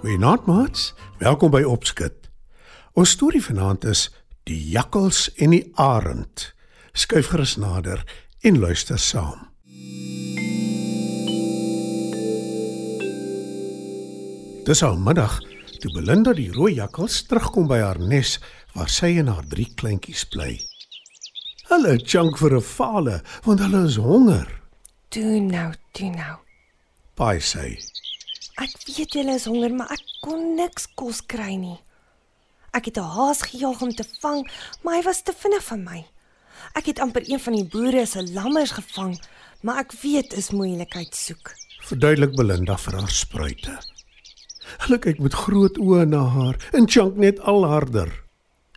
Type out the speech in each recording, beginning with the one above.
Goeienaand maats, welkom by Opskud. Ons storie vanaand is Die jakkals en die arend. Skuif gerus nader en luister saam. Dis al middag toe Belinda die rooi jakkals terugkom by haar nes waar sy en haar drie kleintjies bly. Hulle chunk vir 'n fale want hulle is honger. Toe nou, toe nou. Paai sê Ek weet julle is honger, maar ek kon niks kos kry nie. Ek het 'n haas gejaag om te vang, maar hy was te vinnig vir my. Ek het amper een van die boere se lammers gevang, maar ek weet is moeilikheid soek. verduidelik Belinda vir haar spruite. Hulle kyk met groot oë na haar en chunk net al harder.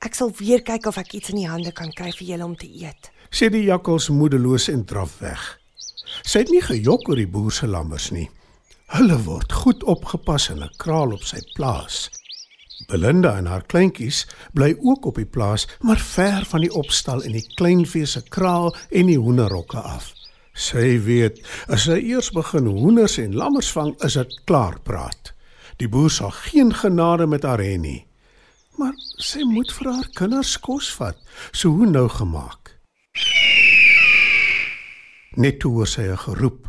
Ek sal weer kyk of ek iets in die hande kan kry vir julle om te eet. sê die jakkals moedeloos en draf weg. Sy het nie gejok oor die boer se lammers nie. Hulle word goed opgepas in 'n kraal op sy plaas. Belinda en haar kleintjies bly ook op die plaas, maar ver van die opstal en die kleinvee se kraal en die hoenderhokke af. Sy weet, as sy eers begin hoenders en lammers vang, is dit klaar praat. Die boer sal geen genade met haar hê nie. Maar sy moet vir haar kinders kos vat, so hoe nou gemaak? Net toe hoor sy 'n geroep.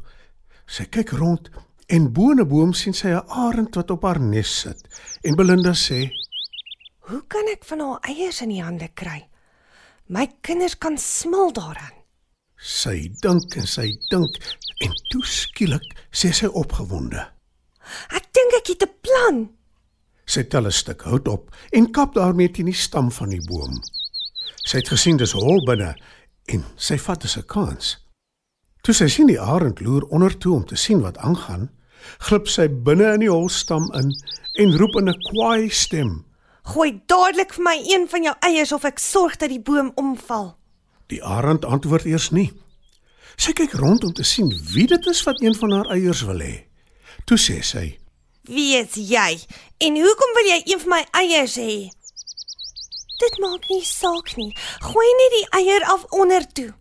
Sy kyk rond en bo 'n boom sien sy 'n arend wat op haar nes sit. En Belinda sê: Hoe kan ek van haar eiers in die hande kry? My kinders kan smil daaraan. Sy dink en sy dink en toe skielik sê sy opgewonde. Ek dink ek het 'n plan. Sy tel 'n stuk hout op en kap daarmee teen die stam van die boom. Sy het gesien dis hol binne en sy vat dit as 'n kans. Toe sy sien die arend loer onder toe om te sien wat aangaan, glip sy binne in die holstam in en roep in 'n kwaai stem. Gooi dadelik vir my een van jou eiers of ek sorg dat die boom omval. Die arend antwoord eers nie. Sy kyk rond om te sien wie dit is wat een van haar eiers wil hê. Toe sê sy: Wie is jy? En hoekom wil jy een van my eiers hê? Dit maak nie saak nie. Gooi net die eier af onder toe.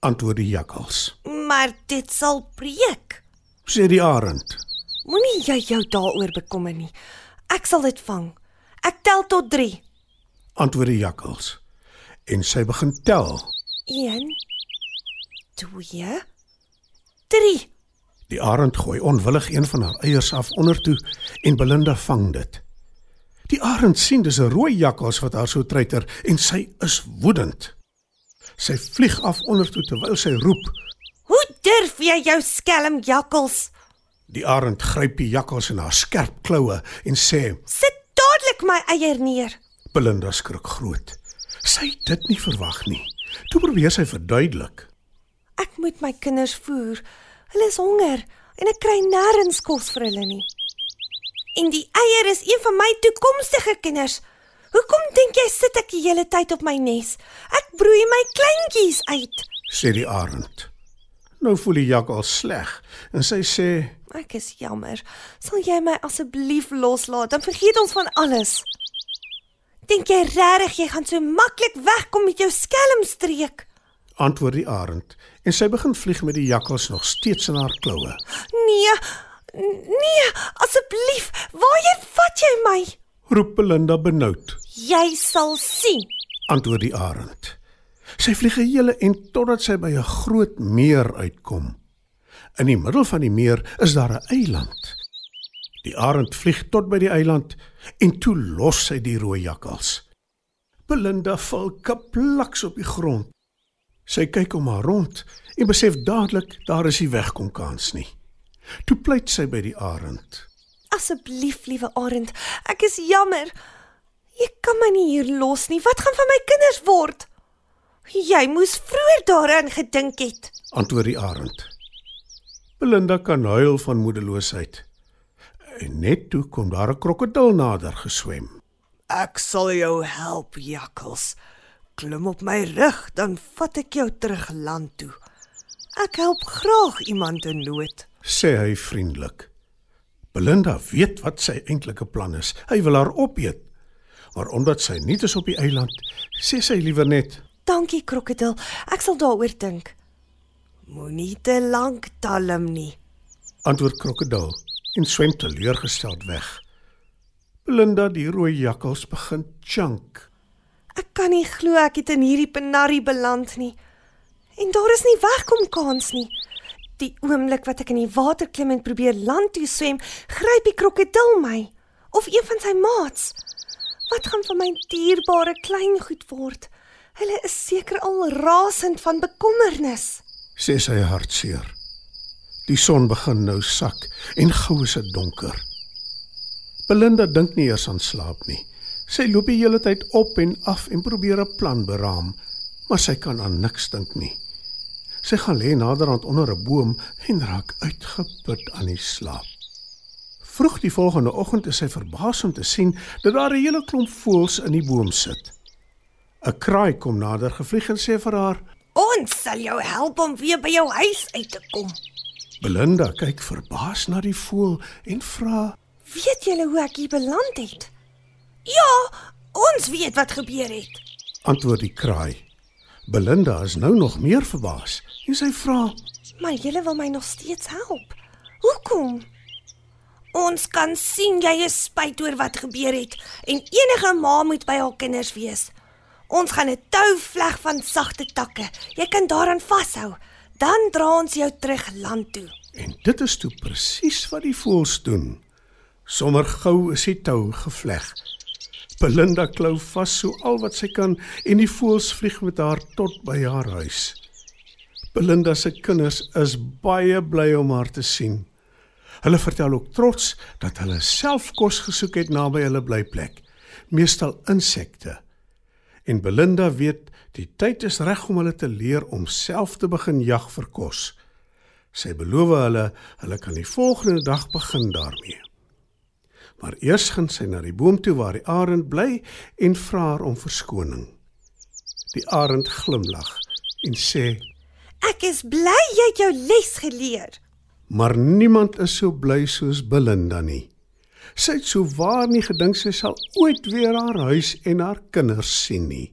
"Antwoord die jakkals," Maar dit sal breek. Sê die arend. Moenie jy jou daaroor bekommer nie. Ek sal dit vang. Ek tel tot 3. Antwoord die jakkals. En sy begin tel. 1 2 3 Die arend gooi onwillig een van haar eiers af onder toe en Belinda vang dit. Die arend sien dis 'n rooi jakkals wat haar so treiter en sy is woedend. Sy vlieg af onder toe terwyl sy roep. Durf jy jou skelm jakkals? Die arend gryp die jakkals in haar skerp kloue en sê: Sit dadelik my eier neer. Belinda skrik groot. Sy het dit nie verwag nie. Toe probeer sy verduidelik. Ek moet my kinders voer. Hulle is honger en ek kry nêrens kos vir hulle nie. En die eier is een van my toekomstige kinders. Hoekom dink jy sit ek die hele tyd op my nes? Ek broei my kleintjies uit. sê die arend. Nou voel die jakkals sleg en sy sê: Ek is jammer. Sal jy my asseblief loslaat? Dan vergeet ons van alles. Dink jy regtig jy gaan so maklik wegkom met jou skelmstreek? antwoord die arend en sy begin vlieg met die jakkals nog steeds in haar kloue. Nee. Nee, asseblief, waarheen vat jy my? Roep Belinda benoud, Jy sal sien. antwoord die arend. Sy vlieg 'n hele en totdat sy by 'n groot meer uitkom. In die middel van die meer is daar 'n eiland. Die arend vlieg tot by die eiland en toe los sy die rooi jakkals. Belinda val kaplaks op die grond. Sy kyk om haar rond en besef dadelik daar is nie wegkom kans nie. Toe pleit sy by die arend. Asseblief, liewe Arend, ek is jammer. Jy kan my nie hier los nie. Wat gaan van my kinders word? Jy moes vroeër daaraan gedink het. Antwoord die arend. Belinda kan huil van moedeloosheid. En net toe kom daar 'n krokodil nader geswem. Ek sal jou help, jakkals. Klim op my rug, dan vat ek jou terug land toe. Ek help graag iemand in nood. sê hy vriendelik. Belinda weet wat sy eintlike plan is. Hy wil haar opeet. Maar omdat sy nie is op die eiland, sê sy liewer net: Dankie krokodil. Ek sal daaroor dink. Moenie te lank talm nie. antwoord krokodil en swem teleurgesteld weg. Belinda die rooi jakkals begin chunk. Ek kan nie glo ek het in hierdie penarie beland nie. En daar is nie wegkom kans nie. Die oomblik wat ek in die water klim en probeer land toe swem, gryp die krokodil my of een van sy maats. Wat gaan van my dierbare klein goed word? Hulle is seker al rasend van bekommernis. sê sy hartseer. Die son begin nou sak en gou is dit donker. Belinda dink nie eers aan slaap nie. Sy loop die hele tyd op en af en probeer 'n plan beraam, maar sy kan aan niks dink nie. Sy gaan lê naderhand onder 'n boom en raak uitgeput aan die slaap. Vroeg die volgende oggend is sy verbaas om te sien dat daar 'n hele klomp voëls in die boom sit. 'n Kraai kom nader gevlieg en sê vir haar: Ons sal jou help om weer by jou huis uit te kom. Belinda kyk verbaas na die voël en vra: Weet julle hoe ek hier beland het? Ja, ons weet wat gebeur het. antwoord die kraai. Belinda is nou nog meer verbaas en sy vra: Maar julle wil my nog steeds help. Hoekom? Ons kan sien jy is spyt oor wat gebeur het en enige ma moet by haar kinders wees. Ons gaan 'n tou vleg van sagte takke. Jy kan daaraan vashou. Dan dra ons jou terug land toe. En dit is toe presies wat die voëls doen. Sommer gou is die tou gevleg. Belinda klou vas so al wat sy kan en die voëls vlieg met haar tot by haar huis. Belinda se kinders is baie bly om haar te sien. Hulle vertel ook trots dat hulle self kos gesoek het naby hulle blyplek, meestal insekte. En Belinda weet die tyd is reg om hulle te leer om self te begin jag vir kos. Sy beloof hulle hulle kan die volgende dag begin daarmee. Maar eers gaan sy na die boom toe waar die arend bly en vra haar om verskoning. Die arend glimlag en sê: Ek is bly jy het jou les geleer. "Maar niemand is so bly soos Belinda nie. Sy het so waar nie gedink sy sal ooit weer haar huis en haar kinders sien nie."